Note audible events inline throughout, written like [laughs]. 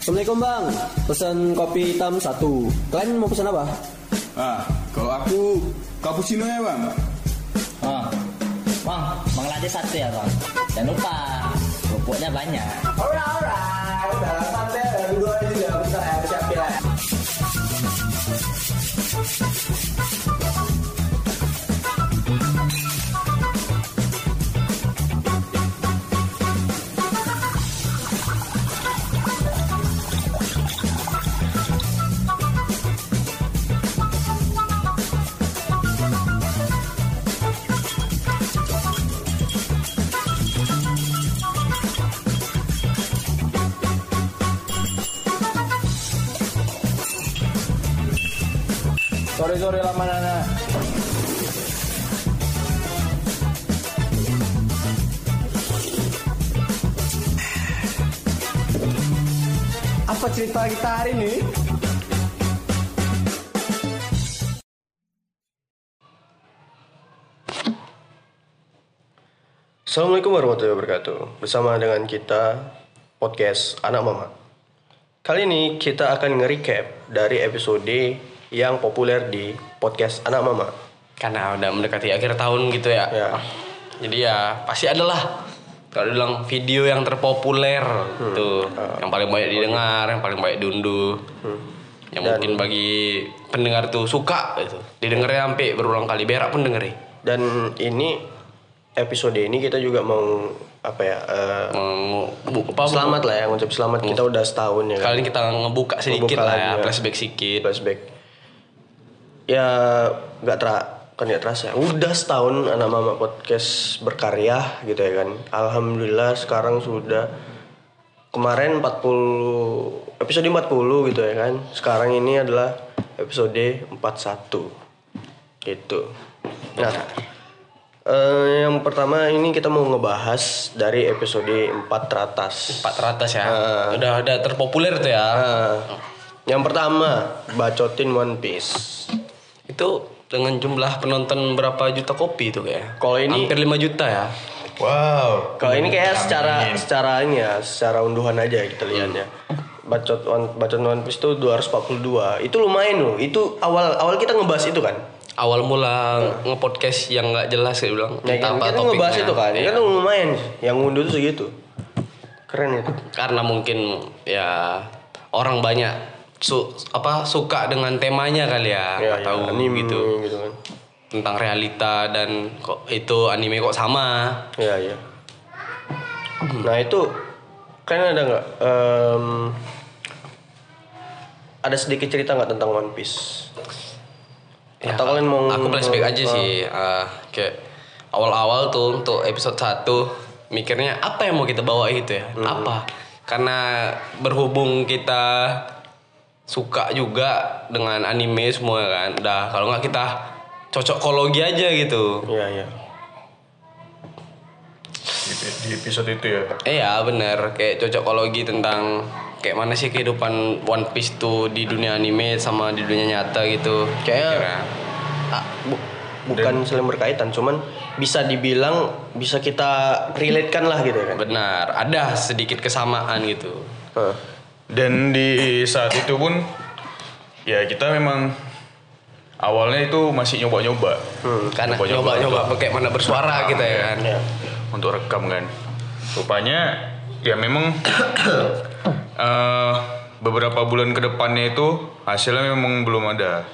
Assalamualaikum bang, pesan kopi hitam satu. Kalian mau pesan apa? Ah, kalau aku cappuccino ya bang. Oh, bang, bang latte satu ya bang. Jangan lupa, kerupuknya banyak. Alright, alright. Udah udah dua juga bisa ya, siap ya. Sore sore lama nana. Apa cerita kita hari ini? Assalamualaikum warahmatullahi wabarakatuh. Bersama dengan kita podcast Anak Mama. Kali ini kita akan nge-recap dari episode yang populer di podcast Anak Mama. karena udah mendekati akhir tahun gitu ya. Ya. Jadi ya pasti adalah kalau bilang video yang terpopuler tuh, yang paling banyak didengar, yang paling banyak diunduh. Yang Dan- mungkin bagi pendengar tuh suka gitu. Didengarnya sampai berulang kali, berak pun dengerin. Dan ini episode ini kita juga mau apa ya? eh, Mau bu- apa, selamat lah ya, ngucap selamat kita udah setahun ya. kan? Kali ini kita ngebuka sedikit Ngebuka lah ya, ya. flashback sedikit. flashback. Ya nggak ter kan nggak terasa. Udah setahun anak mama podcast berkarya gitu ya kan. Alhamdulillah sekarang sudah kemarin 40 episode 40 gitu ya kan. Sekarang ini adalah episode 41. Gitu. Nah, eh, yang pertama ini kita mau ngebahas dari episode 4 teratas. Empat teratas ya. Ah. Udah udah terpopuler tuh ya. Nah, yang pertama bacotin One Piece. Itu dengan jumlah penonton berapa juta kopi itu kayak? Kalau ini- hampir 5 juta ya. Wow. Kalau ini kayak secara secara ini ya, secara unduhan aja kita lihatnya. Bacot one, bacot One Piece tuh 242. Itu lumayan loh. Itu awal awal kita ngebahas itu kan. Awal mula nge-podcast yang nggak jelas kayak bilang. Ya, kan kita ngebahas itu kan. Iya. Kan lumayan. Yang ngunduh tuh segitu. Keren itu. Karena mungkin ya orang banyak su apa suka dengan temanya kali ya, Ya, nggak tahu ya, anime gitu gitu kan. tentang realita dan kok itu anime kok sama. Iya, iya. Nah, itu kalian ada nggak em, ada sedikit cerita nggak tentang One Piece? Ya, Atau kalian mau aku flashback aja sih ah, kayak awal-awal tuh untuk episode 1 mikirnya apa yang mau kita bawa gitu ya Hmm. apa karena berhubung kita suka juga dengan anime semua kan dah kalau nggak kita cocokologi aja gitu Iya, iya. Di, di episode itu ya. iya bener kayak cocokologi tentang kayak mana sih kehidupan One Piece tuh di dunia anime sama di dunia nyata gitu Kayaknya-. Ah, bu- bukan saling berkaitan, cuman bisa dibilang bisa kita relatekan lah gitu ya kan. benar ada sedikit kesamaan gitu Hah. Dan di saat itu pun ya kita memang awalnya itu masih nyoba-nyoba Hmm. karena Nyoba-nyoba kayak mana bersuara kita ya kan Ya. untuk rekam kan. Rupanya ya memang [coughs] eh, beberapa bulan ke depannya itu hasilnya memang belum ada.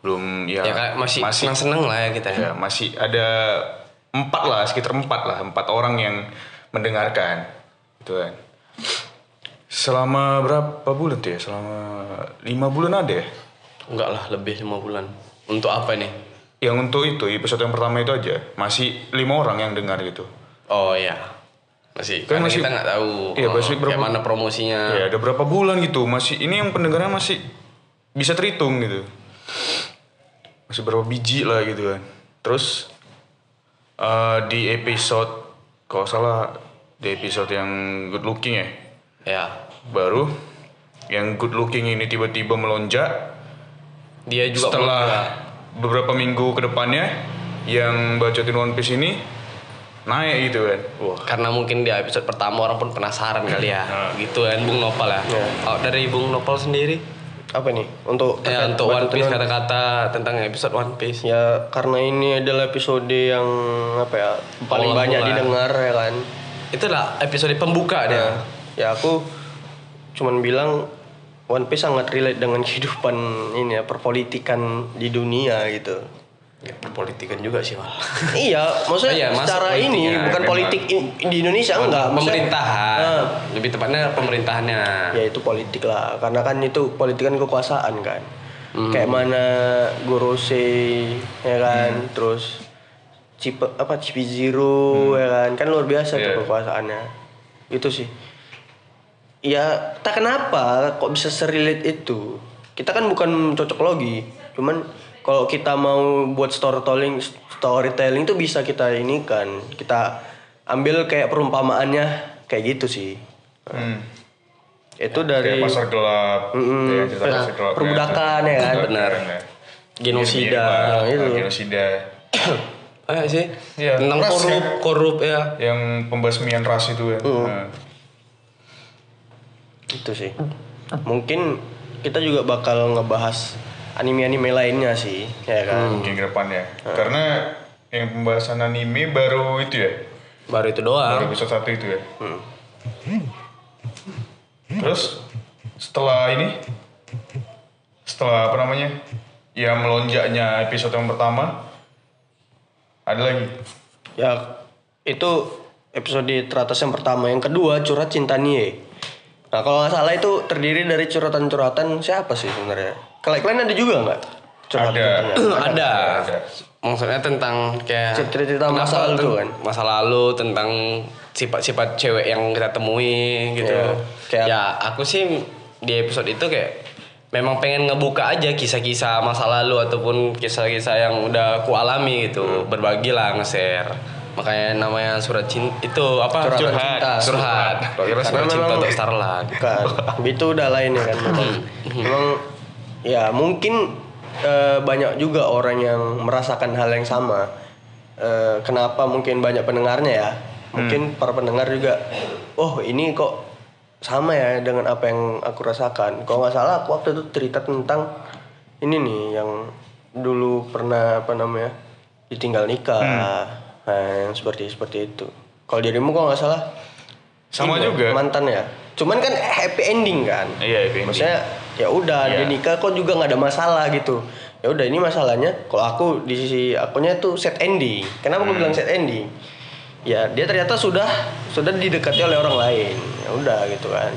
Belum ya, ya kayak masih senang-senang lah ya kita ya ya masih ada empat lah sekitar empat lah empat orang yang mendengarkan gitu kan selama berapa bulan tuh ya selama lima bulan ada ya? Enggak lah lebih lima bulan. Untuk apa nih yang untuk itu episode yang pertama itu aja. Masih lima orang yang dengar gitu oh iya. Masih Kan masih- kita nggak tahu iya, oh, masih berapa- mana promosinya. Ya ada berapa bulan gitu. Masih ini yang pendengarnya masih bisa terhitung gitu. Masih berapa biji lah gitu kan. Terus eh, di episode kalau salah di episode yang good looking ya? Ya baru yang good looking ini tiba-tiba melonjak dia juga setelah melonjak. beberapa minggu ke depannya yang bacotin One Piece ini naik gitu kan. Wah. Karena mungkin di episode pertama orang pun penasaran [laughs] kali ya. Gitu kan Bung Nopal ya. Iya. Kalau dari Bung Nopal sendiri Apa nih? Untuk ya untuk One Piece kata-kata tentang episode One Piece. Ya karena ini adalah episode yang apa ya paling Awal banyak mula. didengar ya kan. Itulah episode pembuka dia. Ya, ya aku cuman bilang One Piece sangat relate dengan kehidupan ini ya perpolitikan di dunia gitu. Ya, perpolitikan juga sih Wal. [laughs] iya, maksudnya Oh iya, secara ini ya, bukan memang. politik i- di Indonesia enggak, maksudnya- pemerintahan. Nah, Lebih tepatnya pemerintahannya. ya itu politik lah, karena kan itu politik kan kekuasaan kan. Hmm. Kayak mana Gorose ya kan, terus Cipe apa Cipi Zero ya kan, kan luar biasa Iya. tuh kekuasaannya. Itu sih. Ya, tak kenapa kok bisa serelate itu. Kita kan bukan cocok logi, cuman kalau kita mau buat storytelling storytelling itu bisa kita ini kan, kita ambil kayak perumpamaannya kayak gitu sih. Hmm. Itu dari Kayak pasar gelap. Mm-mm. ya, cerita Nah, pasar gelap. perbudakan ya kan? Benar. ya. Genosida, nah, itu. Genosida. Eh [coughs] sih. Iya, Tentang ras korup, kan? korup ya. Yang pembasmian ras itu kan. Nah. Itu sih. Mungkin kita juga bakal ngebahas anime-anime lainnya sih, ya kan? mungkin ke depannya. Karena yang pembahasan anime baru itu ya. Baru itu Baru doang. episode satu itu ya. Terus setelah ini setelah apa namanya? Ya melonjaknya episode yang pertama ada lagi. Ya itu episode teratas yang pertama, yang kedua curhat cinta Nie. Nah kalau nggak salah itu terdiri dari curhatan-curhatan siapa sih sebenarnya? Kalian ada juga nggak? Curhat Ada. [clears throat] ada. Ada. Maksudnya tentang kayak Cerita-cerita masa lalu kan? Masa lalu tentang sifat-sifat cewek yang kita temui gitu. Iya, kayak- Ya, aku sih di episode itu kayak memang pengen ngebuka aja kisah-kisah masa lalu ataupun kisah-kisah yang udah ku alami gitu. Hmm. Berbagi lah nge-share. Makanya namanya surat cinta itu apa? Curhat. cinta. Curhat. Kira Karena surat cinta untuk Starlight. Bukan. itu udah lain ya kan. Memang, memang ya mungkin eh, banyak juga orang yang merasakan hal yang sama. Eh, kenapa mungkin banyak pendengarnya ya? Mungkin para pendengar juga, oh ini kok sama ya dengan apa yang aku rasakan. Kalau nggak salah aku waktu itu cerita tentang ini nih yang dulu pernah apa namanya ditinggal nikah, nah, yang seperti seperti itu. Kalau dirimu kalau nggak salah Sama ini ya, juga. mantan ya. Cuman kan happy ending kan. Iya, happy ending. Maksudnya ya udah Iya. dia nikah kok juga nggak ada masalah gitu. Ya udah ini masalahnya kalau aku di sisi akunya tuh set ending. Kenapa Hmm. aku bilang set ending? Ya dia ternyata sudah sudah didekati oleh orang lain. Ya udah gitu kan.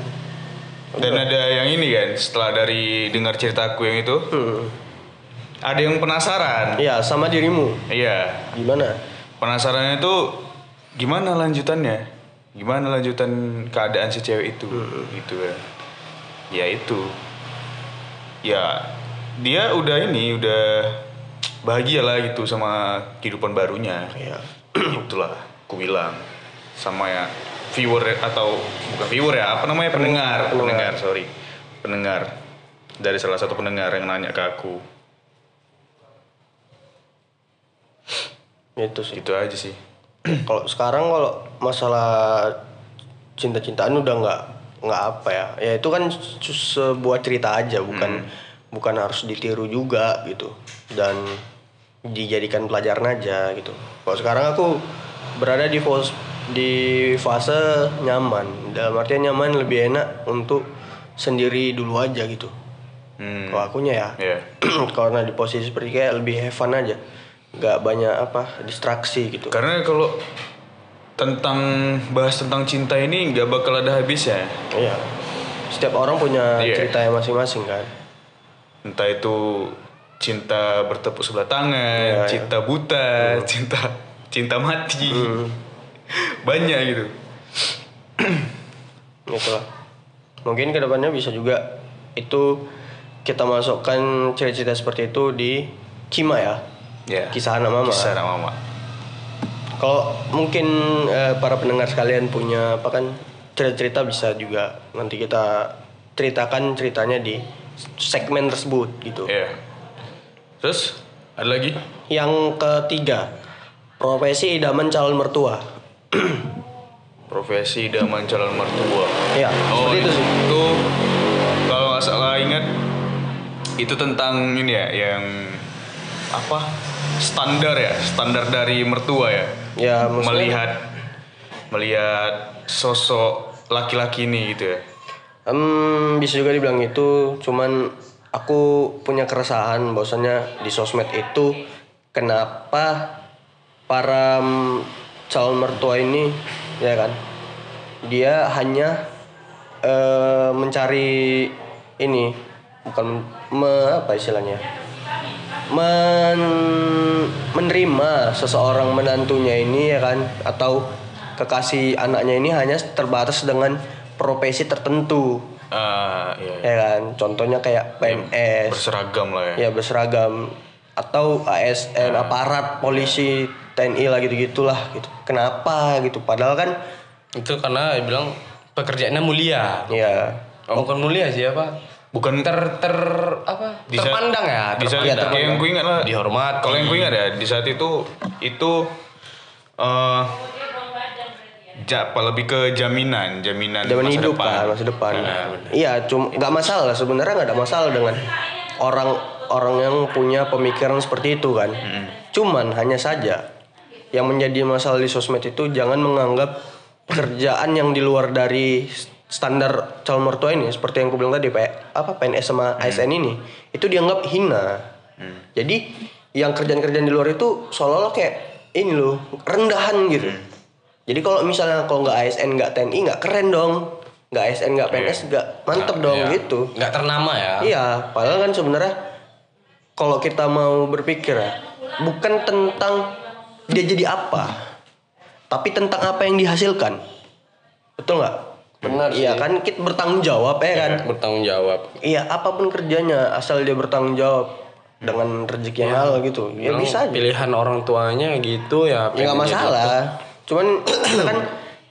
Dan ada yang ini kan, setelah dari dengar ceritaku yang itu, Hmm. ada yang penasaran. Iya sama dirimu. Iya, Gimana? Penasarannya itu gimana lanjutannya? Gimana lanjutan keadaan si cewek itu? Gitu kan. Ya itu. Ya dia udah ini udah bahagia lah gitu sama kehidupan barunya. Iya. Itulah aku bilang sama ya viewer atau bukan viewer ya apa namanya pendengar pendengar, sorry pendengar dari salah satu pendengar yang nanya ke aku Itu sih. gitu aja sih. [clears throat] Kalau sekarang kalau masalah cinta-cintaan udah nggak nggak apa ya. Ya itu kan se- sebuah cerita aja bukan bukan harus ditiru juga gitu. Dan dijadikan pelajaran aja gitu. Kalau sekarang aku berada di fase di fase nyaman. Dalam artian nyaman lebih enak untuk sendiri dulu aja gitu. Hmm. kalau akunya ya. Ya [clears throat] karena di posisi seperti kayak lebih have fun aja nggak banyak apa distraksi gitu Karena kalau tentang bahas tentang cinta ini nggak bakal ada habisnya. Iya. Setiap orang punya Iya. ceritanya masing-masing kan. Entah itu cinta bertepuk sebelah tangan, Iya, iya. cinta buta, cinta cinta mati. [laughs] Banyak gitu. [clears throat] Gitu lah. Mungkin ke depannya bisa juga itu kita masukkan cerita-cerita seperti itu di Kima ya. Ya. Kisah anak mama. Kisah anak mama. Kalau mungkin eh, para pendengar sekalian punya apa kan cerita-cerita bisa juga nanti kita ceritakan ceritanya di segmen tersebut gitu. Ya. Terus ada lagi? Yang ketiga, profesi idaman calon mertua. Profesi idaman calon mertua. Ya, Oh, seperti itu sih. Itu kalau nggak salah ingat itu tentang ini ya yang apa standar ya standar dari mertua ya. Ya, maksudnya- melihat melihat sosok laki-laki ini gitu ya. Hmm, bisa juga dibilang itu, cuman aku punya keresahan bahwasanya di sosmed itu kenapa para calon mertua ini ya kan dia hanya eh, mencari ini bukan me- apa istilahnya men- menerima seseorang menantunya ini ya kan? Atau kekasih anaknya ini hanya terbatas dengan profesi tertentu. Ah, iya, iya. ya kan? Contohnya kayak PNS berseragam lah ya. Ya berseragam. Atau ASN aparat polisi TNI lah gitu gitulah gitu. Kenapa gitu? Padahal kan Itu karena dia bilang pekerjaannya mulia. ya Oh, bukan mulia sih apa? Bukan Ter ter apa? di terpandang ya, di saat Ya, terpandang. yang gue ingat lah Dihormati. kalau yang gue ingat ya di saat itu itu eh ja, apa lebih ke jaminan jaminan zaman masa hidup depan. kan masa depan Nah, iya cuma nggak masalah sebenarnya nggak ada masalah dengan orang orang yang punya pemikiran seperti itu kan cuman hanya saja yang menjadi masalah di sosmed itu jangan menganggap pekerjaan yang di luar dari standar calon mertua ini seperti yang aku bilang tadi Pak apa PNS sama ASN ini itu dianggap hina. Jadi yang kerjaan-kerjaan di luar itu seolah-olah kayak ini loh rendahan gitu. Jadi kalau misalnya kalau nggak ASN nggak TNI nggak keren dong. Nggak ASN nggak PNS nggak mantep dong Iya. gitu. Nggak ternama ya. Iya, padahal kan sebenarnya kalau kita mau berpikir ya, bukan tentang dia jadi apa, tapi tentang apa yang dihasilkan. Betul nggak? Benar Iya kan kita bertanggung jawab ya kan? Bertanggung jawab. Iya, apa pun kerjanya asal dia bertanggung jawab dengan rezeki yang halal gitu. Ya Bilang bisa aja. Pilihan orang tuanya gitu ya. Ya masalah. Cuman kita [clears throat] kan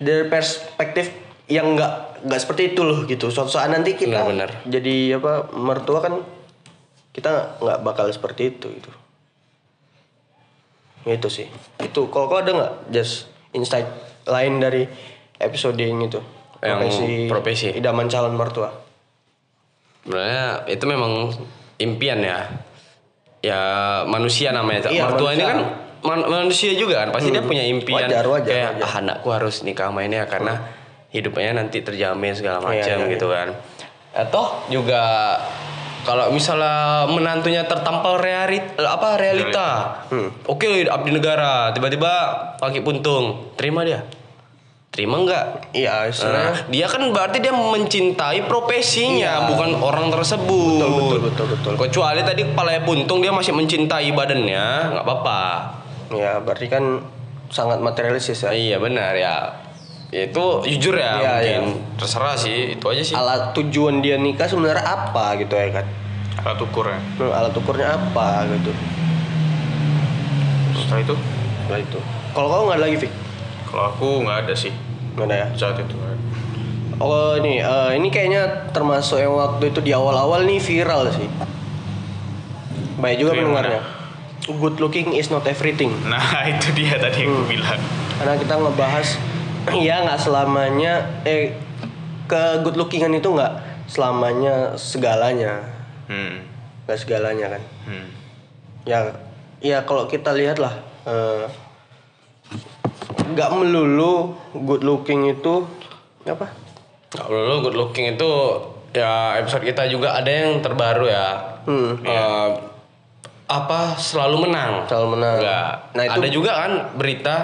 dari perspektif yang nggak nggak seperti itu loh gitu. Suatu saat nanti kita Benar-benar. jadi apa mertua kan kita nggak bakal seperti itu gitu. Itu sih. Itu kalau kau ada nggak just insight lain dari episode yang itu? Yang profesi. idaman calon mertua. Sebenarnya itu memang impian ya. Ya manusia namanya. Iya, Mertua ini manusia. kan man- manusia juga kan. Pasti dia punya impian. Wajar, wajar, kayak wajar. "Ah, anakku harus nikah sama ini ya karena hidupnya nanti terjamin segala Iya, macam iya, gitu kan. Atau juga kalau misalnya menantunya tertampal realit apa realita. Oke, abdi negara, tiba-tiba pakai puntung. Terima dia. Terima enggak? Iya, istilahnya Nah, dia kan berarti dia mencintai profesinya, bukan orang tersebut. Betul, betul, betul, betul. Kecuali tadi kepalanya puntung dia masih mencintai badannya, nggak apa-apa. ya berarti kan sangat materialistis ya. Iya benar ya. Ya Itu jujur ya, Iya, mungkin terserah sih, itu aja sih. Alat tujuan dia nikah sebenarnya apa gitu ya kan? alat ukurnya Hmm, alat ukurnya apa gitu setelah itu Nah itu kalau kau nggak ada lagi Fik kalau aku nggak ada sih. Nggak ada ya? Saat itu oh ini eh, ini kayaknya termasuk yang waktu itu di awal-awal nih viral sih. Baik juga pendengarnya. Good looking is not everything. Nah [laughs] itu dia tadi yang gue bilang. Karena kita ngebahas [clears throat] ya nggak selamanya eh ke good lookingan itu nggak selamanya segalanya. Hmm. nggak segalanya kan? Hmm. ya ya kalau kita lihat lah eh, nggak melulu good looking itu apa Kalau dulu good looking itu ya episode kita juga ada yang terbaru ya. Hmm. Eh, apa selalu menang? Selalu menang. Enggak. Nah, itu- Ada juga kan berita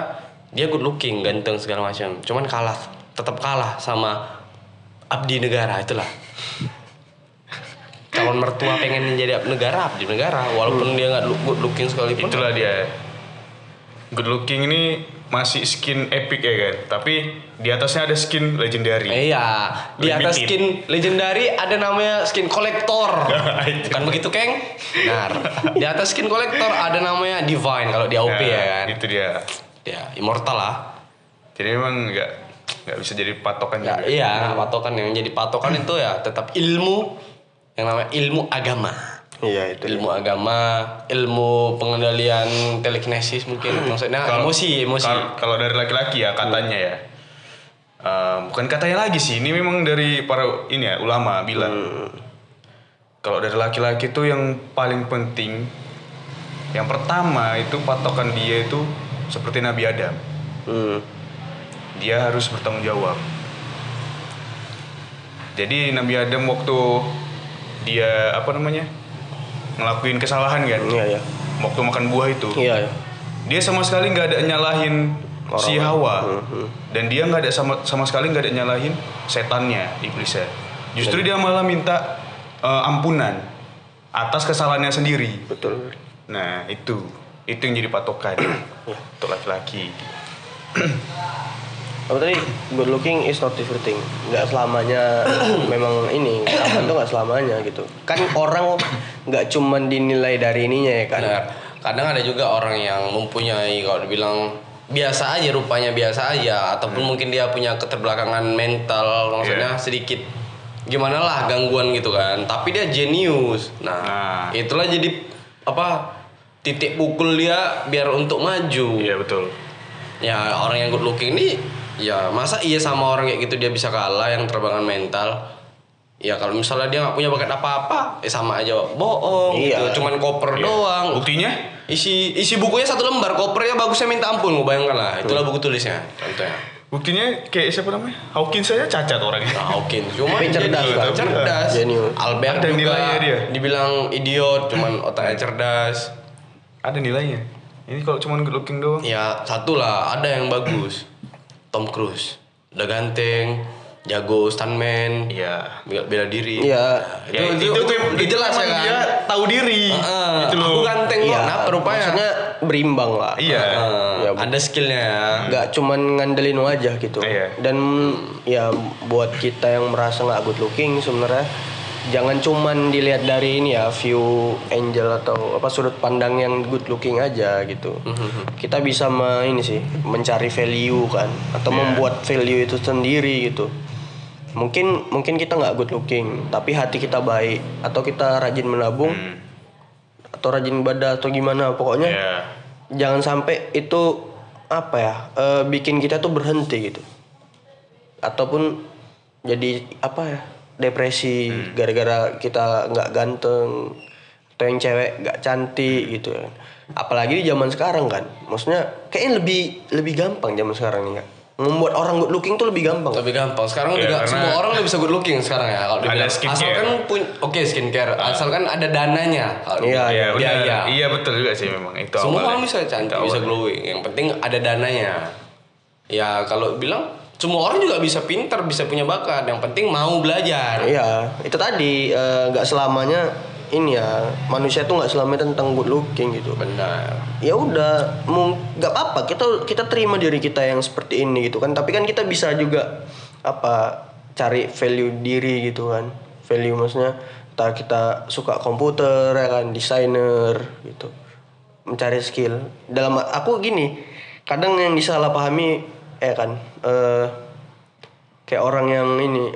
dia good looking, ganteng segala macam. Cuman kalah, tetap kalah sama abdi negara itulah. [laughs] Calon mertua pengen menjadi abdi negara, abdi negara, walaupun dia nggak good looking sekalipun. itulah dia good looking ini masih skin epic ya kan tapi di atasnya ada skin legendary Iya, di atas skin legendary ada namanya skin kolektor. [laughs] Itu. kan begitu, Keng? Benar. Di atas skin kolektor ada namanya divine kalau di AOP Nah, ya kan. itu dia Ya, immortal lah. jadi memang nggak nggak bisa jadi patokan Ya, juga iya, patokan yang jadi patokan itu ya tetap ilmu yang namanya ilmu agama. Iya itu. ilmu agama, ilmu pengendalian telekinesis mungkin maksudnya Kalau- emosi, emosi. Kal- Kalau dari laki-laki ya katanya ya. Eh, bukan katanya lagi sih, ini memang dari para ini ya ulama bilang. Kalau dari laki-laki itu yang paling penting, yang pertama itu patokan dia itu seperti Nabi Adam. Hmm. Dia harus bertanggung jawab. Jadi Nabi Adam waktu dia apa namanya ngelakuin kesalahan kan, Iya ya. waktu makan buah itu. Iya ya. dia sama sekali nggak ada nyalahin si Hawa. Hmm, dan dia nggak ada sama sama sekali nggak ada nyalahin setannya iblisnya. Justru dia malah minta eh, ampunan atas kesalahannya sendiri. Betul. nah itu. Itu yang jadi patokan. Untuk laki-laki [clears throat] Apa tadi good looking is not everything. Nggak selamanya [coughs] memang ini tampan tuh nggak selamanya gitu. Kan orang nggak cuman dinilai dari ininya ya kan. Benar. Kadang ada juga orang yang mempunyai kalau dibilang biasa aja rupanya biasa aja ataupun Hmm. mungkin dia punya keterbelakangan mental maksudnya Iya. sedikit gimana lah gangguan gitu kan tapi dia jenius nah, Nah. itulah jadi apa titik pukul dia biar untuk maju iya betul ya orang yang good looking ini ya masa iya sama orang kayak gitu dia bisa kalah yang terbangan mental? Ya kalau misalnya dia nggak punya bakat apa-apa ya sama aja bohong Iya. gitu. cuman koper Iya. doang. Buktinya? Isi isi bukunya satu lembar kopernya bagusnya minta ampun gue bayangkan lah. Itulah buku tulisnya. Contohnya. Buktinya kayak siapa namanya? Hawkins saya cacat orangnya. Nah oke cuma Tapi cerdas, jadi- Pak. cerdas. Albert Ada juga nilainya dia. dibilang idiot cuman [clears throat] otaknya cerdas. Ada nilainya? Ini kalau cuma good looking doang? Ya satu lah, ada yang bagus. Tom Cruise, udah ganteng, jago stuntman, iya bela, bela diri. Iya. itu, itu, itu, itu jelas ya kan. dia tahu diri Heeh, gitu aku loh ganteng kok, Iya. kenapa rupanya? Maksudnya berimbang lah. iya Ya, ada skillnya ya. nggak cuman ngandelin wajah gitu Iya. dan ya buat kita yang merasa nggak good looking sebenarnya jangan cuman dilihat dari ini ya view angel atau apa sudut pandang yang good looking aja gitu kita bisa me, ini sih mencari value kan atau Iya. membuat value itu sendiri gitu mungkin mungkin kita nggak good looking tapi hati kita baik atau kita rajin menabung Hmm. atau rajin ibadah atau gimana pokoknya Iya. jangan sampai itu apa ya eh, bikin kita tuh berhenti gitu ataupun jadi apa ya depresi gara-gara kita nggak ganteng atau yang cewek nggak cantik gitu kan apalagi di zaman sekarang kan maksudnya kayaknya lebih lebih gampang zaman sekarang nih Kak. membuat orang good looking tuh lebih gampang Lebih gampang. Sekarang Iya, juga semua orang udah bisa good looking sekarang ya kalau Ada dibilang. skincare. Asalkan pun oke skincare, asalkan ada dananya. Kalau Iya, iya Iya, benar iya. iya betul juga sih memang itu Semua awalnya. orang bisa cantik, bisa glowing. Yang penting ada dananya. Ya kalau bilang semua orang juga bisa pinter, bisa punya bakat. Yang penting mau belajar. iya itu tadi eh, nggak selamanya ini ya manusia tuh nggak selamanya tentang good looking gitu Benar. ya udah nggak apa-apa kita kita terima diri kita yang seperti ini gitu kan tapi kan kita bisa juga apa cari value diri gitu kan value maksudnya entah kita suka komputer ya kan desainer gitu mencari skill dalam aku gini kadang yang disalahpahami ya kan eh kayak orang yang ini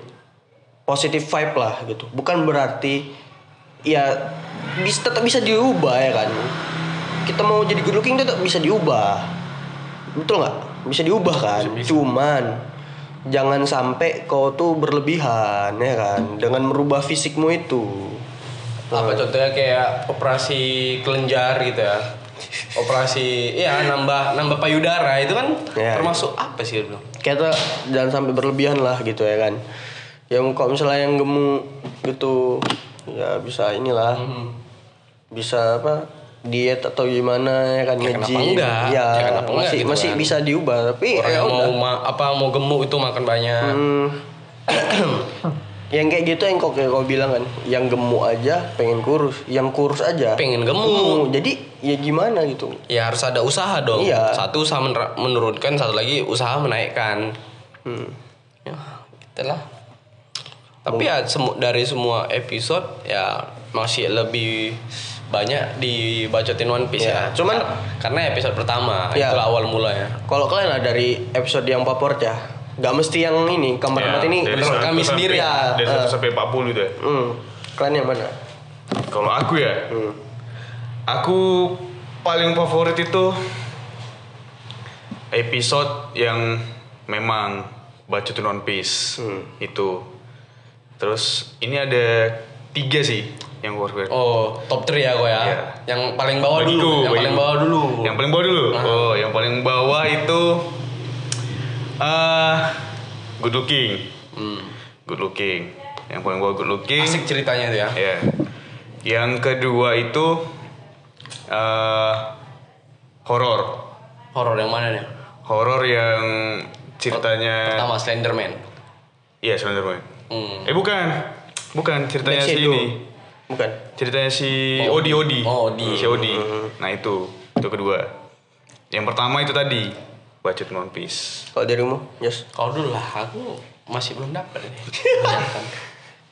positive vibe lah gitu. Bukan berarti ya bisa tetap bisa diubah ya kan? Kita mau jadi good looking tetap bisa diubah. Betul nggak? Bisa diubah kan? Cuman jangan sampai kau tuh berlebihan ya kan? Dengan merubah fisikmu itu. Apa contohnya kayak operasi kelenjar gitu ya. [laughs] Operasi iya nambah nambah payudara itu kan Iya. termasuk apa sih itu? Kita jangan sampai berlebihan lah gitu ya kan yang kok misalnya yang gemuk gitu ya bisa inilah bisa apa diet atau gimana ya kan Ya, kenapa enggak? ya, Ya, kenapa enggak masih gitu masih kan? bisa diubah tapi Orang ya udah mau ma- apa mau gemuk itu makan banyak. Hmm. [coughs] yang kayak gitu yang kok kayak kau bilang kan yang gemuk aja pengen kurus yang kurus aja Pengen gemuk. jadi ya gimana gitu Ya harus ada usaha dong. Iya. Satu usaha mener- menurunkan, satu lagi usaha menaikkan. Hmm. Ya, itulah. Tapi ya semu- dari semua episode ya masih lebih banyak dibacotin One Piece Ya, ya. cuman- Kar- karena episode pertama Ya. itulah awal mulanya. kalau kalian lah dari episode yang favorit ya nggak mesti yang ini kamar Ya, tempat ini dari menurut kami sampai- sendiri ya. dari 1 Eh. sampai 40 itu ya hmm, kalian yang mana Kalau aku ya, aku paling favorit itu episode yang memang bacotin One Piece itu. Terus ini ada tiga sih yang gue favorit. Oh, top 3 ya gue ya. Iya. Yang paling bawah Bagiku, dulu. Yang paling bawah dulu. Yang paling bawah dulu. Oh, yang paling bawah itu eh good looking. Hmm. Good looking. Yang paling bawah good looking. Asik ceritanya itu ya. Ya. Yang kedua itu eh horor. Horor yang mana nih? Horor yang ceritanya Pertama Slenderman. Iya, Slenderman. Hmm. Eh bukan. Bukan ceritanya si ini. Bukan. Ceritanya si Oh, Odi Odi. Oh, Odi. Si Odi. Nah, itu. Itu kedua. Yang pertama itu tadi. Bacot One Piece. Kalau dirimu, Yes. Kau dulu lah, aku masih belum dapat ini. [laughs] Kebanyakan.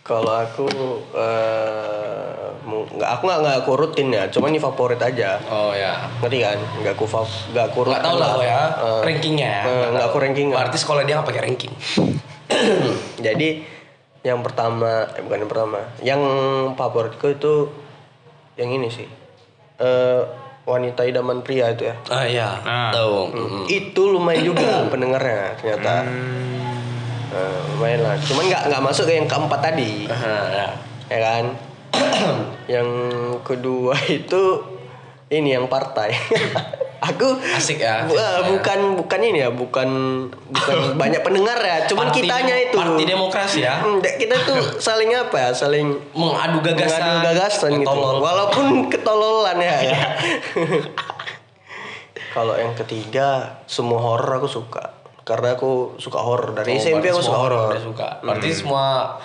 Kalau aku eh mu- nggak aku nggak nggak aku rutin ya, cuman ini favorit aja. oh ya. Ngerti kan? Nggak aku fav, nggak aku Nggak tahu lah ya Eh, rankingnya. ya. eh, nggak aku ranking. Berarti sekolah dia nggak pakai ranking. [coughs] Jadi yang pertama, eh, bukan yang pertama, yang favoritku itu yang ini sih. Eh wanita idaman pria itu ya. Ah iya. Nah. Tahu. Mm-mm. Itu lumayan juga pendengarnya ternyata. Eh, lumayan lah. Cuman nggak nggak masuk ke yang keempat tadi. Aha, ya. ya kan [clears throat] yang kedua itu ini yang partai [laughs] aku Asik ya, bu- asik ya. bukan bukan ini ya bukan bukan [laughs] banyak pendengar ya cuman Parti kitanya itu Parti demokrasi ya. Hmm, kita tuh [laughs] saling apa ya saling Mengadu gagasan. mengadu gagasan gitu Tolol. walaupun [laughs] ketololan ya, ya. kalau yang ketiga semua horor aku suka karena aku suka horor dari Oh, SMP aku suka horor suka. Berarti semua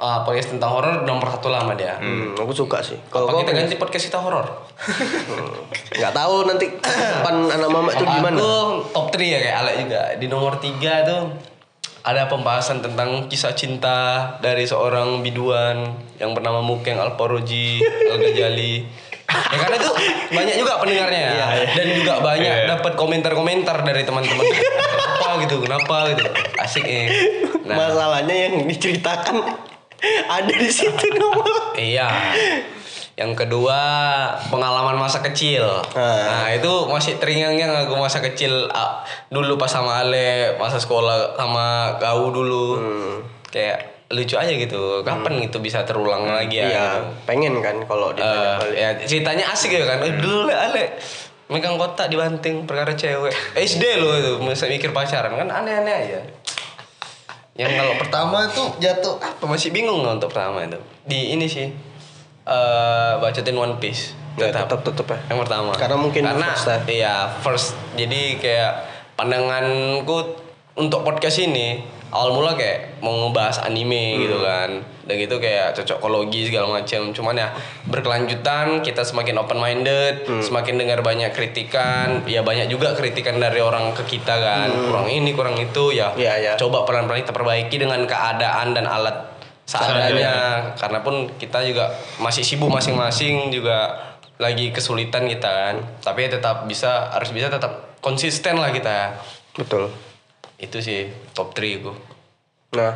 uh, podcast tentang horor nomor satu lama dia. Hmm, aku suka sih kalau kita ganti podcast kita horor? [laughs] nggak tahu nanti depan anak mama itu gimana Aku top 3 ya kayak Alek juga. Di nomor 3 tuh ada pembahasan tentang kisah cinta dari seorang biduan yang bernama Mukeng Alparoji Al-Ghazali. ya karena itu banyak juga pendengarnya ya. dan juga banyak Iya. dapat komentar-komentar dari teman-teman. Apa gitu, kenapa gitu. Asik eh. Nah, Masalahnya yang diceritakan ada di situ nomor. Iya. Yang kedua pengalaman masa kecil. Ah. Nah itu masih teringat-ingat aku masa kecil ah, dulu pas sama Ale masa sekolah sama kau dulu. Kayak lucu aja gitu. Kapan itu bisa terulang lagi ya? Iya, pengen kan kalau Eh, balik. ya ceritanya asik ya kan. Eh, dulu Le, Ale megang kotak dibanting perkara cewek. SD loh itu masa mikir pacaran kan aneh-aneh aja. Yang kalau pertama tuh jatuh apa masih bingung nggak untuk pertama itu. Di ini sih eh bacotin One Piece. Ya, tetap tetap ya. Yang pertama. Karena mungkin Karena first ya. iya first. Jadi kayak pandanganku untuk podcast ini awal mula kayak mau ngebahas anime Hmm. gitu kan. Dan gitu kayak cocokologi segala macam. Cuman ya berkelanjutan kita semakin open minded, Hmm. semakin dengar banyak kritikan. Ya banyak juga kritikan dari orang ke kita kan. Kurang ini, kurang itu ya. Hmm. Iya, iya. Coba pelan-pelan kita perbaiki dengan keadaan dan alat seadanya. Karena pun kita juga masih sibuk masing-masing juga lagi kesulitan kita kan. Tapi tetap bisa harus bisa tetap konsisten lah kita. Betul. Itu sih top 3 ku. Nah,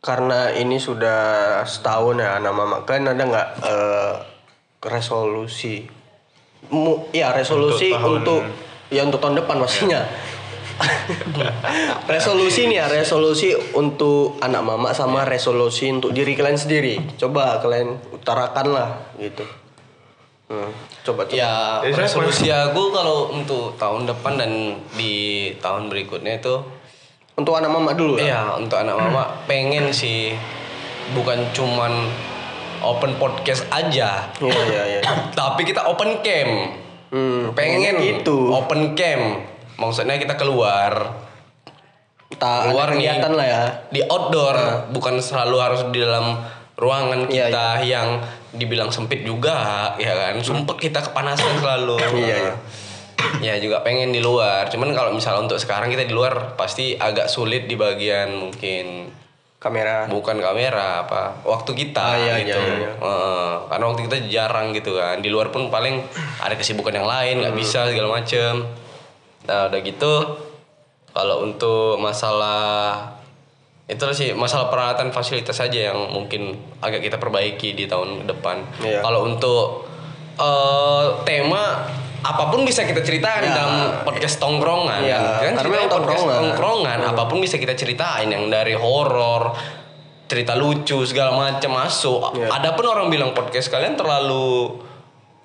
karena ini sudah setahun ya anak mama kan ada nggak eh, resolusi? Mu, ya resolusi Untuk tahun- untuk, ya untuk tahun depan pastinya. [laughs] resolusi nih ya resolusi untuk anak mama sama resolusi untuk diri kalian sendiri. Coba kalian utarakan lah gitu. Hmm, coba coba. Ya, resolusi aku kalau untuk tahun depan dan di tahun berikutnya itu Untuk anak mama dulu ya. Iya, untuk anak mama [clears throat] pengen sih bukan cuman open podcast aja. Iya iya iya. [clears throat] Tapi kita open cam. Hmm, pengen gitu. Open cam. Maksudnya kita keluar Tak Keluar ada nih. lah ya. di outdoor, bukan selalu harus di dalam ruangan Iya, kita yang dibilang sempit juga, ya kan? Sumpah kita kepanasan selalu. [clears throat] Iya, iya. Ya juga pengen di luar. Cuman kalau misalnya untuk sekarang kita di luar pasti agak sulit di bagian mungkin Kamera. bukan kamera apa waktu kita Ah, iya, gitu iya, iya. Heeh, karena waktu kita jarang gitu kan di luar pun paling ada kesibukan yang lain nggak bisa segala macem nah udah gitu kalau untuk masalah itu sih masalah peralatan fasilitas saja yang mungkin agak kita perbaiki di tahun depan. Iya. Kalau untuk eh, tema apa pun bisa kita ceritakan Ya. dalam podcast tongkrongan Ya, kan karena memang podcast tongkrongan. tongkrongan apa pun bisa kita ceritain yang dari horor cerita lucu segala macam masuk Ya. ada pun orang bilang podcast kalian terlalu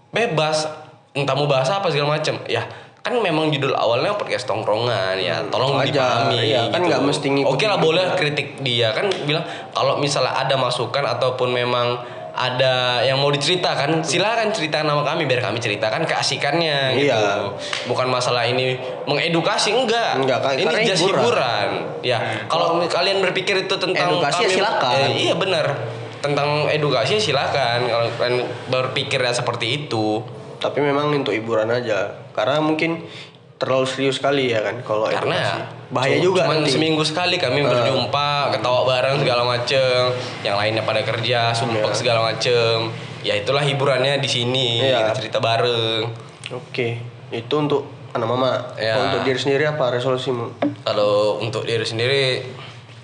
bebas entah mau bahas apa segala macam ya kan memang judul awalnya podcast tongkrongan ya tolong wajar. dipahami kan gitu. nggak mesti oke lah boleh kritik dia kan bilang kalau misalnya ada masukan ataupun memang ada yang mau diceritakan silakan ceritakan nama kami biar kami ceritakan keasikannya gitu Iya. bukan masalah ini mengedukasi enggak Enggak, kan- ini karena just hiburan. hiburan ya kalau kalian berpikir itu tentang Edukasi ya silakan. Eh, iya benar tentang edukasi ya silakan kalau kalian berpikirnya seperti itu Tapi memang untuk hiburan aja. Karena mungkin terlalu serius sekali ya kan kalau karena edukasi. ya bahaya juga cuman nanti. seminggu sekali kami berjumpa ketawa bareng segala macem yang lainnya pada kerja sumpah Iya. segala macem ya itulah hiburannya di sini Iya. kita cerita bareng Oke, itu untuk anak mama. Kalau untuk diri sendiri apa resolusimu? kalau untuk diri sendiri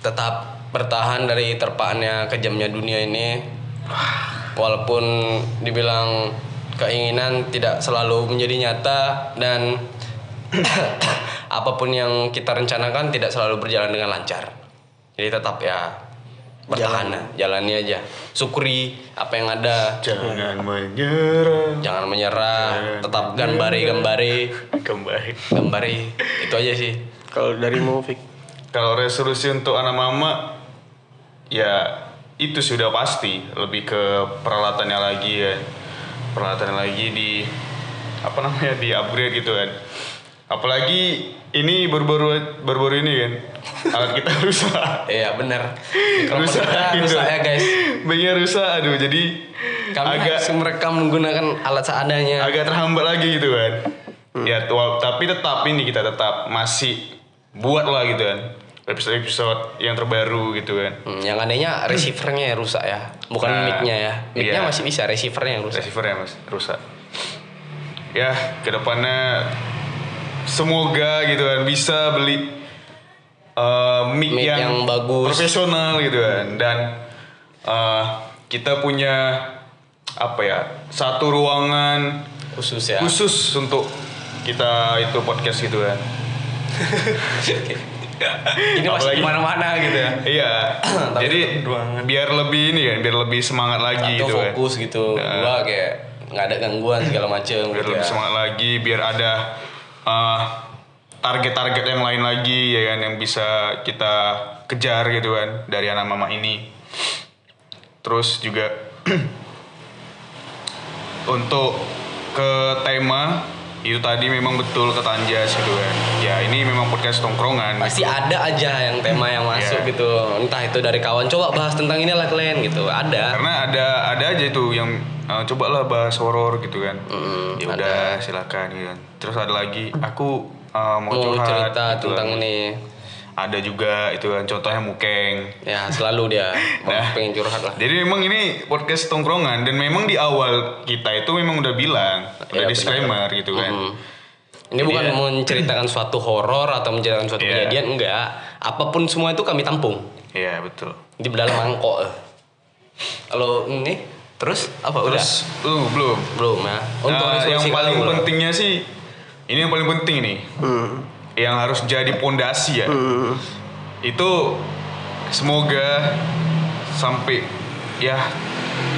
tetap bertahan dari terpaannya kejamnya dunia ini walaupun dibilang keinginan tidak selalu menjadi nyata dan [coughs] apa pun yang kita rencanakan tidak selalu berjalan dengan lancar jadi tetap ya bertahan lah, jalani aja syukuri apa yang ada Jangan menyerah. jangan menyerah tetap gambari gambari Kembali. gambari itu aja sih Kalau darimu Fik? Kalau resolusi untuk anak mama, ya itu sudah pasti. Lebih ke peralatannya lagi ya. Peralatannya lagi di apa namanya di upgrade gitu kan. Apalagi ini baru-baru baru-baru ini kan alat kita [laughs] rusak. iya benar rusak gitu. rusak ya guys Bagian rusak aduh jadi kami agak harus merekam menggunakan alat seadanya agak terhambat lagi gitu kan. Ya tua- tapi tetap ini kita tetap masih buat lah gitu kan. Episode-episode yang terbaru gitu kan. Hmm, yang anehnya receivernya yang rusak ya bukan Nah, mic-nya ya mic-nya iya. masih bisa receivernya yang rusak receiver ya mas rusak ya ke depannya semoga gitu kan bisa beli uh, mic, Mic yang, yang bagus. profesional gitu kan dan uh, kita punya apa ya satu ruangan khusus ya khusus untuk kita itu podcast gitu kan ini masih di mana-mana gitu ya iya jadi ruangan. biar lebih ini kan biar lebih semangat lagi atau gitu kan fokus gitu Nah. gua kayak nggak ada gangguan segala macem biar gitu lebih ya. semangat lagi biar ada uh, target-target yang lain lagi ya kan yang bisa kita kejar gitu kan dari anak mama ini. Terus juga [clears throat] untuk ke tema itu tadi memang betul ke Tanjas gitu kan ya ini memang podcast tongkrongan. Pasti ada aja yang tema yang masuk Iya. gitu. Entah itu dari kawan coba bahas tentang ini lah kalian gitu. Ada. Karena ada ada aja itu yang uh, cobalah bahas horor gitu kan. Mm, ya udah silakan gitu kan. Terus ada lagi aku uh, mau, mau curhat cerita gitu tentang kan. ini ada juga itu kan contohnya mukeng ya selalu dia [laughs] Nah. pengen curhat lah jadi memang ini podcast tongkrongan dan memang di awal kita itu memang udah bilang udah Iya, disclaimer gitu kan Mm. Ini bukan Jadi ya- menceritakan [laughs] suatu horor atau menceritakan suatu Iya. kejadian enggak. Apa pun semua itu kami tampung iya betul di dalam mangkok. Kalau ini terus apa udah? terus uh, belum Belum ya. Untuk nah, yang paling pentingnya sih ini yang paling penting nih Hmm. Yang harus jadi pondasi ya Hmm. itu semoga sampai ya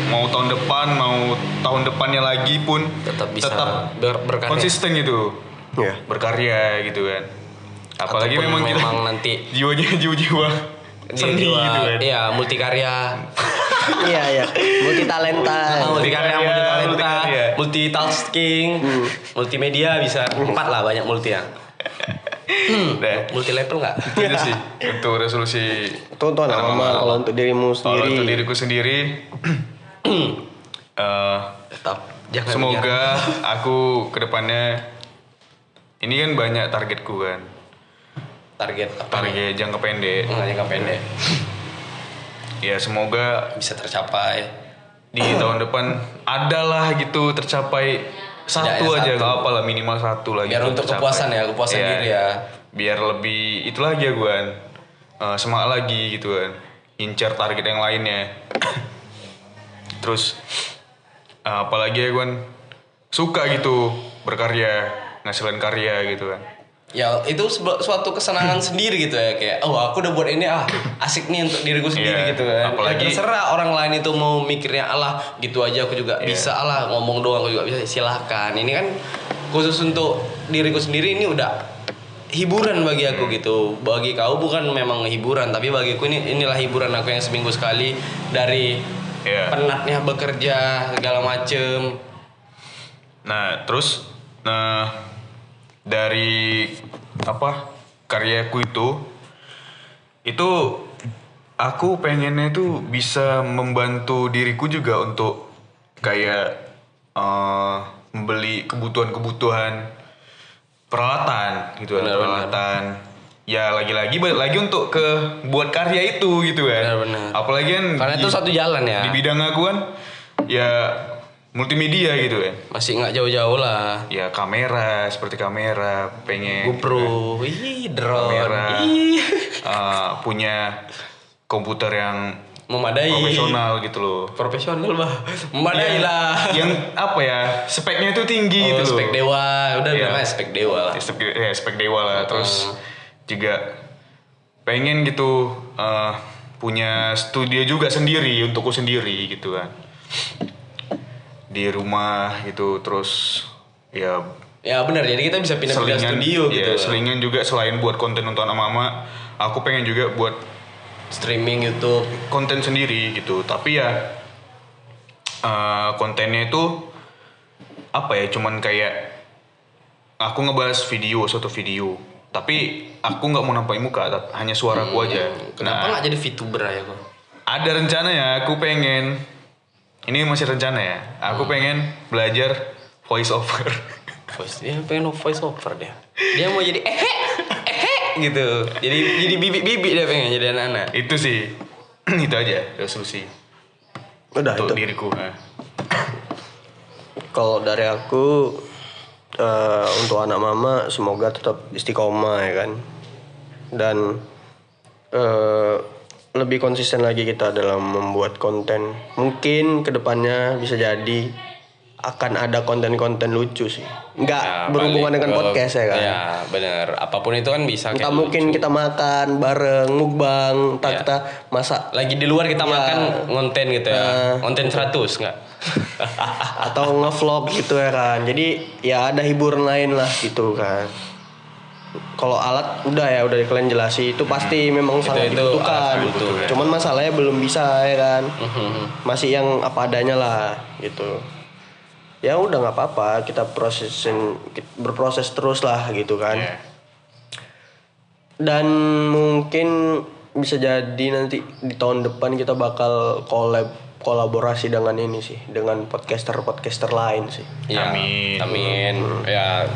mau tahun depan mau tahun depannya lagi pun tetap bisa ber- berkarya. konsisten gitu Ya. berkarya gitu kan apalagi Ataupun memang kita memang nanti [laughs] jiwanya jiwa-jiwa seni jiwa- gitu kan Iya, multikarya. [laughs] Iya iya. Multi talenta. Ah, multikarya, Multikarya, multitalenta, multikarya. multitasking, multimedia bisa empat lah banyak multi ya. Nah, Multi level nggak? itu sih untuk resolusi Itu tuh anak mama kalau untuk dirimu kalau sendiri. untuk diriku sendiri [clears throat] eh, Tetap jangan semoga [laughs] aku ke depannya ini kan banyak targetku kan target apa nih? target jangka pendek Nggak jangka pendek [clears throat] ya semoga bisa tercapai. di tahun depan adalah gitu tercapai satu aja satu. nggak apa lah minimal satu lagi Biar untuk kepuasan ya, kepuasan diri ya. biar lebih itu lagi ya gue eh, semangat lagi gitu kan incar target yang lainnya. [coughs] Terus eh, apalagi ya gue suka gitu berkarya ngasilin karya gitu kan Ya itu suatu kesenangan [laughs] sendiri gitu ya kayak oh aku udah buat ini ah asik nih untuk diriku sendiri Iya, gitu kan. apalagi- ya, terserah orang lain itu mau mikirnya Allah gitu aja aku juga Iya. bisa Allah ngomong doang aku juga bisa silahkan. Ini kan khusus untuk diriku sendiri ini udah hiburan bagi aku Hmm. gitu. Bagi kau bukan memang hiburan tapi bagiku ini inilah hiburan aku yang seminggu sekali dari Iya. penatnya bekerja segala macem. Nah, terus nah dari apa karyaku itu itu aku pengennya itu bisa membantu diriku juga untuk kayak eh, membeli kebutuhan-kebutuhan peralatan gitu Benar, benar. peralatan ya lagi-lagi lagi untuk ke buat karya itu gitu kan Benar, benar. apalagi kan Karena di- itu satu jalan ya. di bidang aku kan ya multimedia gitu kan Masih nggak jauh-jauh lah. ya kamera seperti kamera pengen GoPro, ih drone, kamera. Ih. Eh, punya komputer yang memadai. profesional gitu loh. Profesional bah, memadai Yang- lah. yang apa ya speknya itu tinggi oh, gitu loh. spek dewa, udah Iya. namanya spek dewa lah. Ya, spek, ya, spek dewa lah. Terus Hmm. juga pengen gitu eh, punya studio juga sendiri untukku sendiri gitu kan di rumah gitu terus ya Ya benar, jadi kita bisa pindah-pindah studio ya, gitu. selingan juga selain buat konten untuk anak mama aku pengen juga buat Streaming YouTube. konten sendiri gitu. Tapi ya eh, kontennya itu apa ya? Cuman kayak aku ngebahas video suatu video. Tapi aku nggak mau nampakin muka hanya suaraku aja Hmm, Kenapa Nah, nggak jadi VTuber aja kok? ada rencana ya aku pengen ini masih rencana ya aku pengen belajar voice over Voice, dia pengen voice over dia. Dia mau jadi ehe, ehe gitu. Jadi jadi bibi-bibi dia pengen jadi anak-anak. itu sih [clears throat] itu aja resolusi Udah untuk itu. diriku nah. Kalau dari aku eh, untuk anak mama semoga tetap istiqomah ya kan. Dan eh, lebih konsisten lagi kita dalam membuat konten. Mungkin ke depannya bisa jadi akan ada konten-konten lucu sih. Nggak Ya, berhubungan dengan podcast ya kan. Ya benar. Apa pun itu kan bisa. Entah kayak mungkin lucu. kita makan bareng, mukbang, entah Ya. kita masak lagi di luar kita Ya. makan ngonten gitu ya. Nah. Ngonten 100 enggak? atau ngevlog gitu ya kan. Jadi ya ada hiburan lain lah gitu kan. Kalau alat udah ya udah kalian jelasi itu pasti memang Itu- sangat itu dibutuhkan. butuh, ya. Cuman masalahnya belum bisa ya kan. Mhm. Masih yang apa adanya lah gitu. Ya udah nggak apa-apa kita prosesin berproses terus lah gitu kan. Ya. Dan mungkin bisa jadi nanti di tahun depan kita bakal collab kolaborasi dengan ini sih dengan podcaster-podcaster lain sih. Ya, Amin. Amin. Ya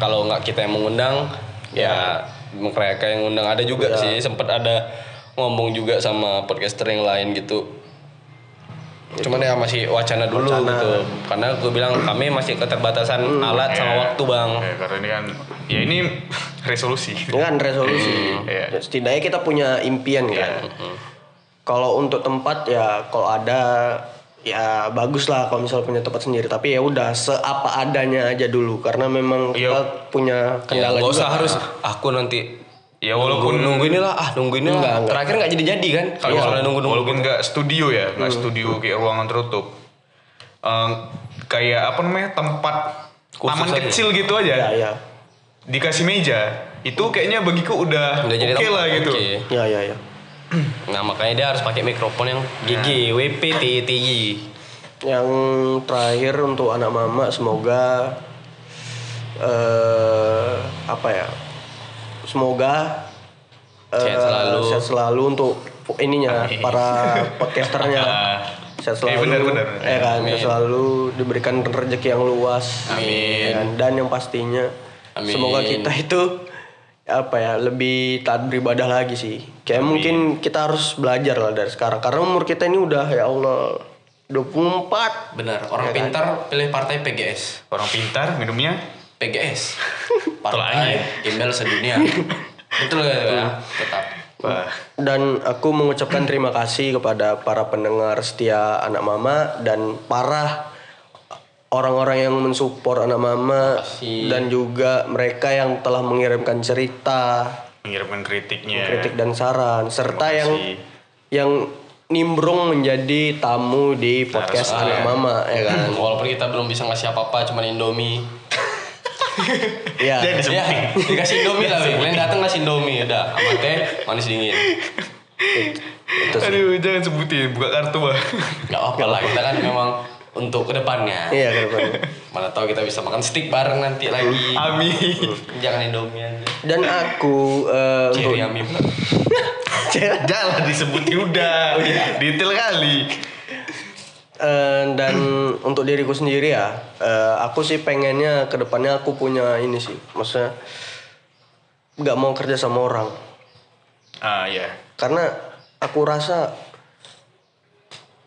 kalau nggak kita yang mengundang ya, mereka yang ngundang ada juga Ya. sih sempat ada ngomong juga sama podcaster yang lain gitu. Cuman ya masih wacana dulu Wacana. gitu. Karena gue bilang kami masih keterbatasan alat sama Ya. waktu, Bang. Ya, karena ini kan ya ini [laughs] resolusi kan resolusi. Ya, Setidaknya kita punya impian kan. Kalau untuk tempat ya kalau ada ya bagus lah kalau misalnya punya tempat sendiri. Tapi ya udah seapa adanya aja dulu karena memang Iya. kita punya Ya, kendala nggak juga. usah harus aku nanti Ya, walaupun- nunggu, nunggu inilah ah nunggu inilah. Enggak, enggak. Terakhir nggak jadi jadi kan kalau Iya, misalnya nunggu nunggu. walaupun nggak studio ya nggak studio kayak ruangan tertutup Eh, kayak apa namanya tempat Khusus taman aja. kecil gitu aja Ya ya. dikasih meja itu kayaknya bagiku udah, Udah oke tempat, lah gitu oke. Ya ya ya. Nah makanya dia harus pakai mikrofon yang GG, WP, TTY. Yang terakhir untuk anak mama semoga eh apa ya? Semoga eh, Sehat selalu. sehat selalu untuk ininya Amin. para podcasternya. [laughs] Sehat Eh, selalu. benar, benar. Ya kan, Amin. sehat selalu diberikan rezeki yang luas. Amin. Ya kan? Dan yang pastinya Amin. semoga kita itu apa ya lebih taat beribadah lagi sih. Kayak mungkin kita harus belajar lah dari sekarang karena umur kita ini udah ya Allah 24 Benar, orang Ya kan? pintar pilih partai PGS. orang pintar minumnya PGS. [laughs] Partai Gembel sedunia. [laughs] Betul ya, ya? tetap. Wah. Dan aku mengucapkan terima kasih kepada para pendengar setia anak mama dan para orang-orang yang mensupport anak mama Makasih. dan juga mereka yang telah mengirimkan cerita, Mengirimkan kritiknya. kritik dan saran serta yang yang nimbrung menjadi tamu di podcast Narasumber, anak ya. mama ya kan. [clears throat] Walaupun kita belum bisa ngasih apa-apa, cuman Indomie. [laughs] ya. Jadi Ya, dikasih Indomie lah. Kalian datang ngasih Indomie, udah. Sama teh, manis dingin. Itu sih. Aduh, jangan sebutin, buka kartu bah. Gak apa-apa lah, kita kan memang untuk ke depannya. Iya ke depan. [laughs] Mana tahu kita bisa makan stick bareng nanti lagi. Amin. Jangan Indomie aja. Dan aku eh, untuk Cherry Ami pula. Jangan disebutin udah. [laughs] Detail kali. Eh, dan [clears throat] untuk diriku sendiri ya, eh, aku sih pengennya ke depannya aku punya ini sih, maksudnya nggak mau kerja sama orang, Ah ya. karena aku rasa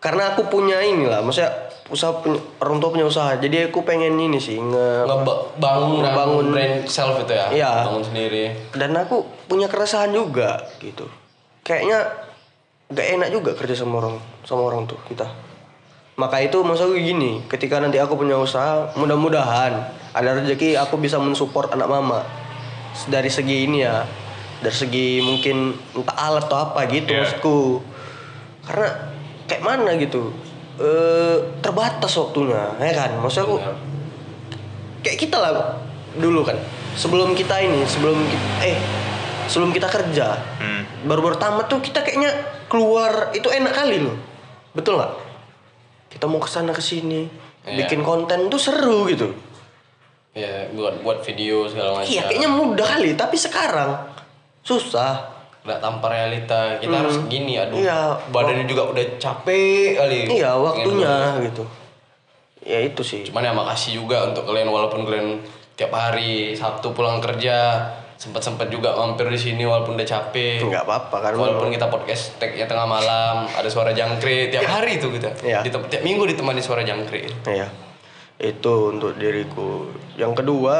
karena aku punya inilah, maksudnya usaha punya, orang tua punya usaha, jadi aku pengen ini sih nge Ngebangun Ngebangun- brand self itu ya. Iya. Bangun sendiri. dan aku punya keresahan juga gitu, kayaknya nggak enak juga kerja sama orang sama orang tuh kita. Maka itu maksud aku gini, ketika nanti aku punya usaha, mudah-mudahan ada rezeki aku bisa mensupport anak mama dari segi ini ya, dari segi mungkin entah alat atau apa gitu Iya. maksudku. Karena kayak mana gitu, eh terbatas waktunya, ya kan? Maksud aku kayak kita lah dulu kan, sebelum kita ini, sebelum kita, eh sebelum kita kerja, Hmm. baru-baru tamat tuh kita kayaknya keluar itu enak kali loh, betul nggak? Kita mau ke sana ke sini, Iya. bikin konten tuh seru gitu. Ya, buat buat video segala macam. Iya, kayaknya mudah kali, tapi sekarang susah. Nggak tanpa realita. Kita harus gini, aduh. Iya. Badannya juga udah capek kali. Iya, waktunya gitu. Ya itu sih. Cuman ya makasih juga untuk kalian walaupun kalian tiap hari Sabtu pulang kerja sempat-sempat juga mampir di sini walaupun udah capek. Nggak apa-apa kan. Walaupun kita podcast tagnya tengah malam, ada suara jangkrik tiap hari itu kita. Iya. Ditem- tiap minggu ditemani suara jangkrik. Iya. Itu untuk diriku. Yang kedua,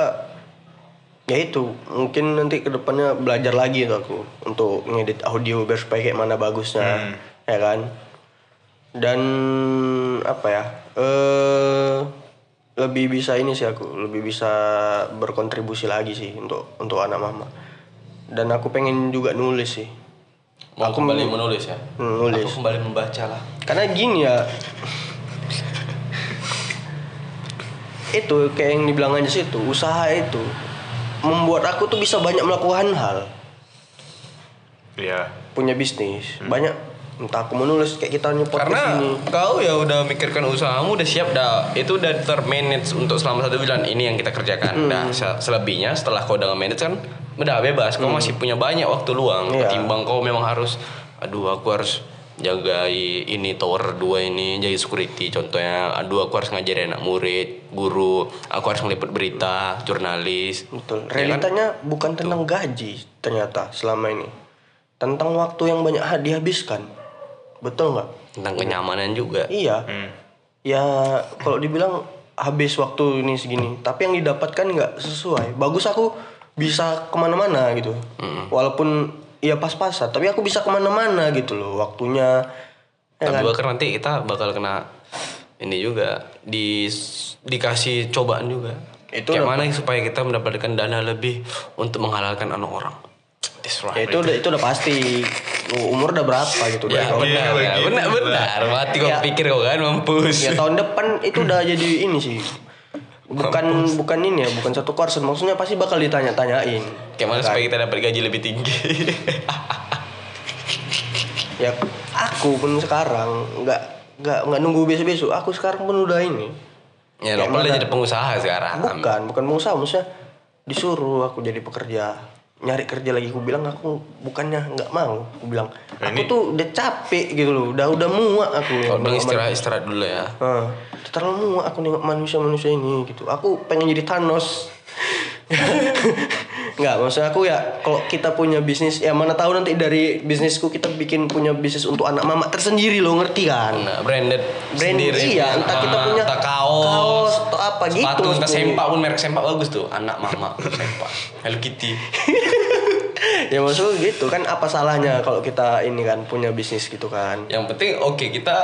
ya itu mungkin nanti ke depannya belajar lagi tuh aku untuk ngedit audio biar supaya kayak mana bagusnya, ya kan. Dan apa ya? Eh lebih bisa ini sih aku, lebih bisa berkontribusi lagi sih untuk untuk anak mama. Dan aku pengen juga nulis sih. Mau Aku kembali menulis ya? Hmm, nulis. Aku kembali membaca lah. Karena gini ya. itu kayak yang dibilang aja sih itu usaha itu membuat aku tuh bisa banyak melakukan hal Iya. punya bisnis banyak entah aku menulis kayak kita podcast Karena ini kau ya udah mikirkan usahamu udah siap dah itu udah termanage untuk selama satu bulan ini yang kita kerjakan. Nah se- selebihnya setelah kau udah nge-manage kan udah bebas. Kau masih punya banyak waktu luang. Iya. Ketimbang kau memang harus aduh aku harus jagai ini tower 2 ini jaga security. Contohnya aduh aku harus ngajarin anak murid guru. Aku harus meliput berita jurnalis. Betul. Ya kan? realitanya bukan tentang gaji ternyata selama ini. Tentang waktu yang banyak ha- dihabiskan. Betul nggak? Tentang kenyamanan juga. Iya. Hmm. ya kalau dibilang habis waktu ini segini tapi yang didapatkan nggak sesuai. Bagus aku bisa ke mana-mana gitu. Walaupun ya pas-pasan tapi aku bisa ke mana-mana gitu loh waktunya ya Tapi kan? nanti kita bakal kena ini juga di dikasih cobaan juga. Itu Kayak udah- mana supaya kita mendapatkan dana lebih untuk menghalalkan anak orang. That's right. ya itu udah itu udah pasti umur udah berapa gitu Ya, benar, Iya, ya, benar, lah. benar. Mati kau Ya. pikir kau kan mampus. ya tahun depan itu udah jadi ini sih bukan bukan ini ya bukan satu concern maksudnya pasti bakal ditanya-tanyain. Kayak mana Kan? supaya kita dapat gaji lebih tinggi. ya aku pun sekarang nggak nggak nggak nunggu besok-besok. Aku sekarang pun udah ini. Ya, lo udah jadi pengusaha sekarang. bukan bukan pengusaha. Maksudnya disuruh aku jadi pekerja nyari kerja lagi aku bilang aku bukannya nggak mau aku bilang Nah, aku ini- tuh udah capek gitu loh udah udah muak aku bilang nengok istirahat istirahat dulu ya. Hah, terlalu muak aku nengok manusia-manusia ini gitu. Aku pengen jadi Thanos. [laughs] Enggak, maksud aku ya kalau kita punya bisnis ya mana tahu nanti dari bisnisku kita bikin punya bisnis untuk anak mama tersendiri loh, ngerti kan? Nah, branded Brand sendiri. iya, entah kita Ah, punya entah kaos, kaos atau apa gitu Sepatu, entah maksudku. sempak pun merek sempak bagus tuh. Anak mama sempak. Hello Kitty. [laughs] ya maksud gitu kan apa salahnya kalau kita ini kan punya bisnis gitu kan Yang penting oke kita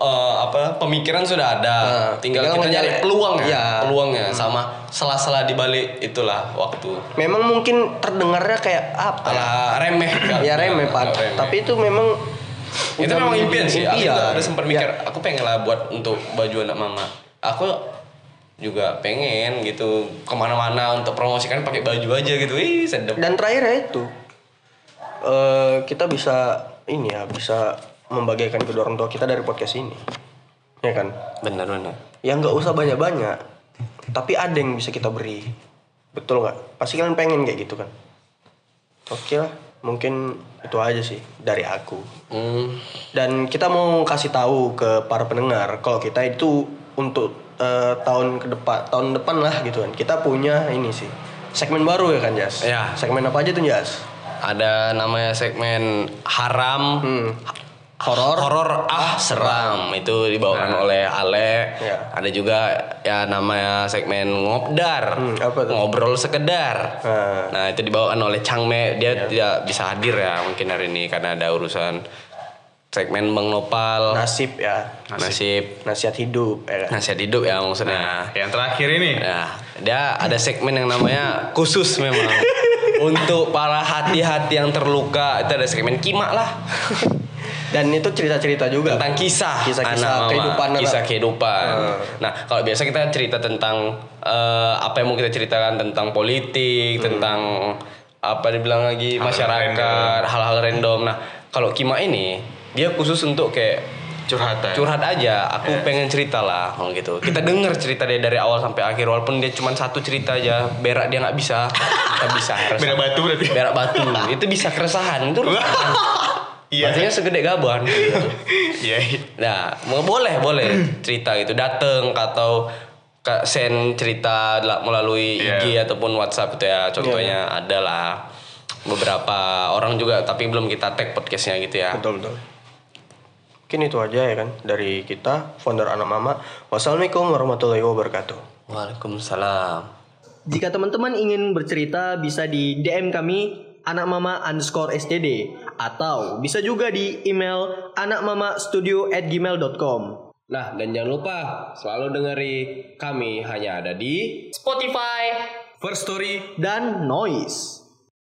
eh, apa pemikiran sudah ada, Nah, tinggal, tinggal kita nyari peluangnya, Iya. peluangnya sama sela-sela di balik itulah waktu. memang mungkin terdengarnya kayak apa ya? Remeh kan? ya remeh pak Remeh. tapi itu memang itu memang impian sih. Aku juga udah sempat mikir, Ya. aku pengen lah buat untuk baju anak mama. Aku juga pengen gitu ke mana-mana untuk promosikan pakai baju aja gitu. Ih sedap. dan terakhir ya itu eh, kita bisa ini ya bisa membagikan kedua orang tua kita dari podcast ini. Ya kan? Benar benar. ya nggak usah banyak banyak tapi ada yang bisa kita beri. Betul nggak? Pasti kalian pengen kayak gitu kan? Oke lah mungkin itu aja sih dari aku. Hmm. dan kita mau kasih tahu ke para pendengar kalau kita itu untuk eh, tahun ke depan tahun depan lah gitu kan. Kita punya ini sih segmen baru ya kan Jas? Ya. segmen apa aja tuh Jas? Ada namanya segmen haram, hmm. Horor horor ah seram itu dibawakan oleh Ale. Ya. Ada juga ya namanya segmen ngobdar, Hmm, apa tuh? ngobrol sekedar. Nah. Nah itu dibawakan oleh Changme, dia tidak bisa hadir ya mungkin hari ini karena ada urusan segmen Bang Nopal, nasib ya nasib, nasihat hidup ya kan? nasihat hidup ya maksudnya. Yang terakhir ini. Nah, dia ada segmen yang namanya khusus memang [laughs] untuk para hati-hati yang terluka itu ada segmen kimak lah [laughs] dan itu cerita-cerita juga tentang kisah Kisah-kisah kehidupan kisah kehidupan. Hmm. Nah, kalau biasa kita cerita tentang eh, apa yang mau kita ceritakan tentang politik, Hmm. tentang apa dibilang lagi Hal-hal masyarakat, hal-hal random. Nah, kalau Kima ini dia khusus untuk kayak Curhatan. curhat aja. Aku pengen cerita lah, oh gitu. Kita [clears throat] denger cerita dia dari awal sampai akhir, walaupun dia cuma satu cerita aja. Berak dia nggak bisa, kita bisa. [laughs] Berak batu berarti. Berak batu, itu bisa keresahan. Itu [laughs] keresahan. Iya. Batunya segede gaban. [laughs] Iya. Nah, mau boleh boleh cerita gitu dateng atau ke send cerita la- melalui Iya. IG ataupun WhatsApp gitu ya. Contohnya adalah beberapa orang juga tapi belum kita tag podcastnya gitu ya. betul betul mungkin itu aja ya kan dari kita founder anak mama wassalamualaikum warahmatullahi wabarakatuh Waalaikumsalam. Jika teman-teman ingin bercerita bisa di DM kami anakmama underscore std atau bisa juga di email anakmamastudio at gmail.com Nah, dan jangan lupa selalu dengeri kami hanya ada di Spotify First Story dan Noise.